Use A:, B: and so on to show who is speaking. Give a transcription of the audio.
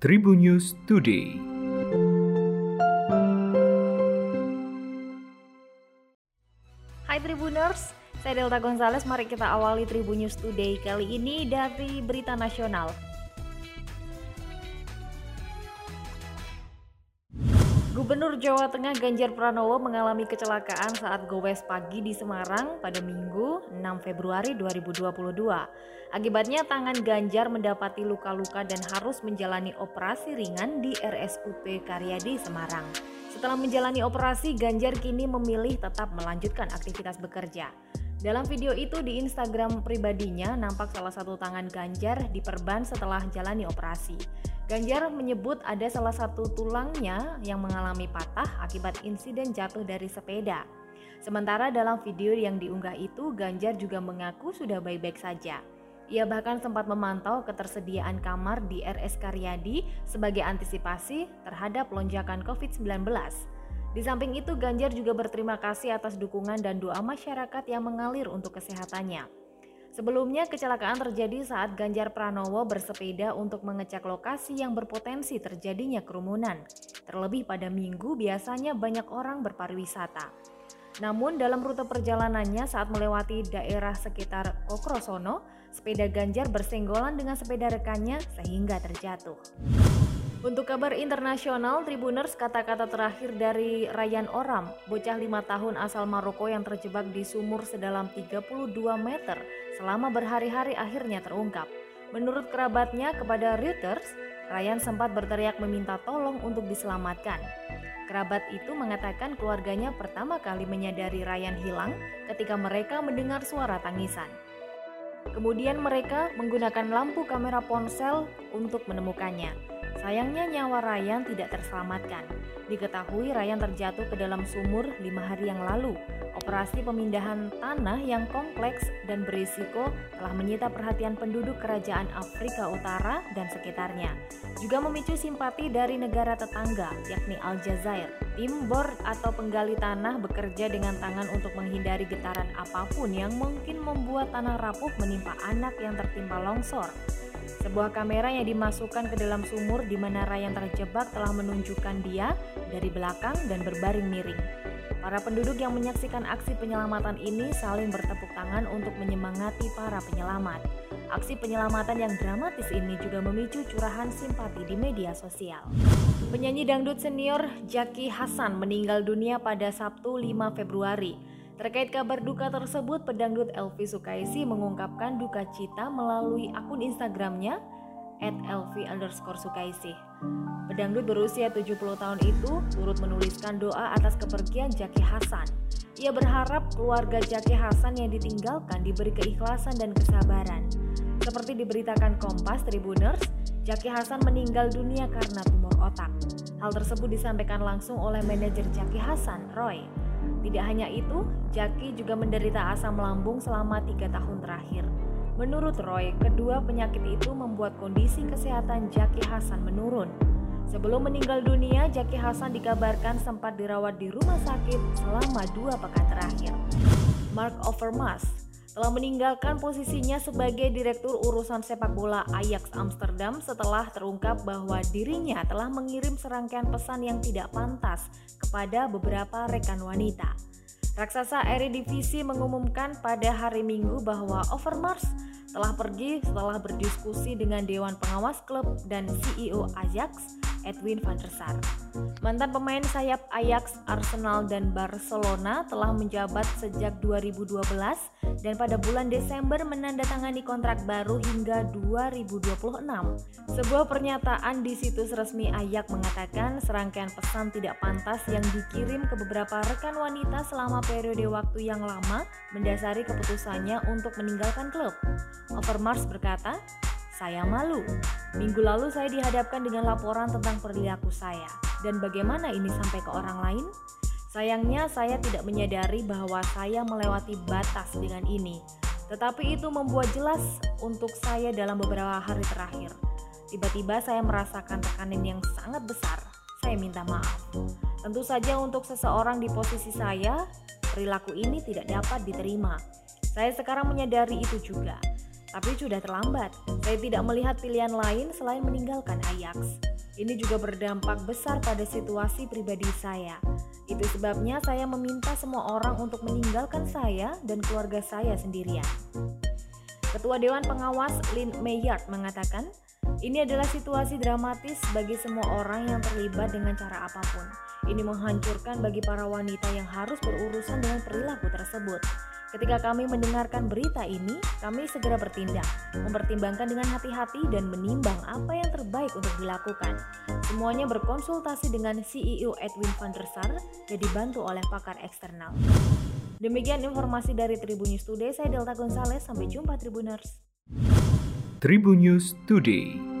A: Tribun News Today.
B: Hai Tribuners, saya Delta Gonzales. Mari kita awali Tribun News Today kali ini dari berita nasional. Gubernur Jawa Tengah Ganjar Pranowo mengalami kecelakaan saat gowes pagi di Semarang pada Minggu 6 Februari 2022. Akibatnya tangan Ganjar mendapati luka-luka dan harus menjalani operasi ringan di RSUP Karyadi Semarang. Setelah menjalani operasi, Ganjar kini memilih tetap melanjutkan aktivitas bekerja. Dalam video itu di Instagram pribadinya nampak salah satu tangan Ganjar diperban setelah jalani operasi. Ganjar menyebut ada salah satu tulangnya yang mengalami patah akibat insiden jatuh dari sepeda. Sementara dalam video yang diunggah itu Ganjar juga mengaku sudah baik-baik saja. Ia bahkan sempat memantau ketersediaan kamar di RS Karyadi sebagai antisipasi terhadap lonjakan COVID-19. Di samping itu, Ganjar juga berterima kasih atas dukungan dan doa masyarakat yang mengalir untuk kesehatannya. Sebelumnya, kecelakaan terjadi saat Ganjar Pranowo bersepeda untuk mengecek lokasi yang berpotensi terjadinya kerumunan. Terlebih pada minggu biasanya banyak orang berpariwisata. Namun dalam rute perjalanannya saat melewati daerah sekitar Kokrosono, sepeda Ganjar bersenggolan dengan sepeda rekannya sehingga terjatuh. Untuk kabar internasional, Tribuners kata-kata terakhir dari Ryan Oram, bocah lima tahun asal Maroko yang terjebak di sumur sedalam 32 meter selama berhari-hari akhirnya terungkap. Menurut kerabatnya kepada Reuters, Ryan sempat berteriak meminta tolong untuk diselamatkan. Kerabat itu mengatakan keluarganya pertama kali menyadari Ryan hilang ketika mereka mendengar suara tangisan. Kemudian mereka menggunakan lampu kamera ponsel untuk menemukannya. Sayangnya nyawa Ryan tidak terselamatkan. Diketahui Ryan terjatuh ke dalam sumur lima hari yang lalu. Operasi pemindahan tanah yang kompleks dan berisiko telah menyita perhatian penduduk kerajaan Afrika Utara dan sekitarnya. Juga memicu simpati dari negara tetangga, yakni Aljazair. Tim bor atau penggali tanah bekerja dengan tangan untuk menghindari getaran apa pun yang mungkin membuat tanah rapuh menimpa anak yang tertimpa longsor. Sebuah kamera yang dimasukkan ke dalam sumur di mana Ryan terjebak telah menunjukkan dia dari belakang dan berbaring miring. Para penduduk yang menyaksikan aksi penyelamatan ini saling bertepuk tangan untuk menyemangati para penyelamat. Aksi penyelamatan yang dramatis ini juga memicu curahan simpati di media sosial. Penyanyi dangdut senior Jaki Hasan meninggal dunia pada Sabtu 5 Februari. Terkait kabar duka tersebut, pedangdut Elvi Sukaisi mengungkapkan duka cita melalui akun Instagramnya at Elvi underscore Sukaisi. Pedangdut berusia 70 tahun itu turut menuliskan doa atas kepergian Jaki Hasan. Ia berharap keluarga Jaki Hasan yang ditinggalkan diberi keikhlasan dan kesabaran. Seperti diberitakan Kompas Tribuners, Jaki Hasan meninggal dunia karena tumor otak. Hal tersebut disampaikan langsung oleh manajer Jaki Hasan, Roy. Tidak hanya itu, Jaki juga menderita asam lambung selama tiga tahun terakhir. Menurut Roy, kedua penyakit itu membuat kondisi kesehatan Jaki Hasan menurun. Sebelum meninggal dunia, Jaki Hasan dikabarkan sempat dirawat di rumah sakit selama dua pekan terakhir. Mark Overmars telah meninggalkan posisinya sebagai direktur urusan sepak bola Ajax Amsterdam setelah terungkap bahwa dirinya telah mengirim serangkaian pesan yang tidak pantas kepada beberapa rekan wanita. Raksasa Eredivisie mengumumkan pada hari Minggu bahwa Overmars telah pergi setelah berdiskusi dengan Dewan Pengawas klub dan CEO Ajax Edwin van der Sar. Mantan pemain sayap Ajax, Arsenal, dan Barcelona telah menjabat sejak 2012 dan pada bulan Desember menandatangani kontrak baru hingga 2026. Sebuah pernyataan di situs resmi Ajax mengatakan serangkaian pesan tidak pantas yang dikirim ke beberapa rekan wanita selama periode waktu yang lama mendasari keputusannya untuk meninggalkan klub. Overmars berkata, saya malu. Minggu lalu saya dihadapkan dengan laporan tentang perilaku saya. Dan bagaimana ini sampai ke orang lain? Sayangnya saya tidak menyadari bahwa saya melewati batas dengan ini. Tetapi itu membuat jelas untuk saya dalam beberapa hari terakhir. Tiba-tiba saya merasakan tekanan yang sangat besar. Saya minta maaf. Tentu saja untuk seseorang di posisi saya, perilaku ini tidak dapat diterima. Saya sekarang menyadari itu juga. Tapi sudah terlambat. Saya tidak melihat pilihan lain selain meninggalkan Ajax. Ini juga berdampak besar pada situasi pribadi saya. Itu sebabnya saya meminta semua orang untuk meninggalkan saya dan keluarga saya sendirian. Ketua Dewan Pengawas Lynn Maynard mengatakan, ini adalah situasi dramatis bagi semua orang yang terlibat dengan cara apa pun. Ini menghancurkan bagi para wanita yang harus berurusan dengan perilaku tersebut. Ketika kami mendengarkan berita ini, kami segera bertindak, mempertimbangkan dengan hati-hati dan menimbang apa yang terbaik untuk dilakukan. Semuanya berkonsultasi dengan CEO Edwin van der Sar dan dibantu oleh pakar eksternal. Demikian informasi dari Tribun News Today, saya Delta Gonzales, sampai jumpa Tribuners.
A: Tribun News Today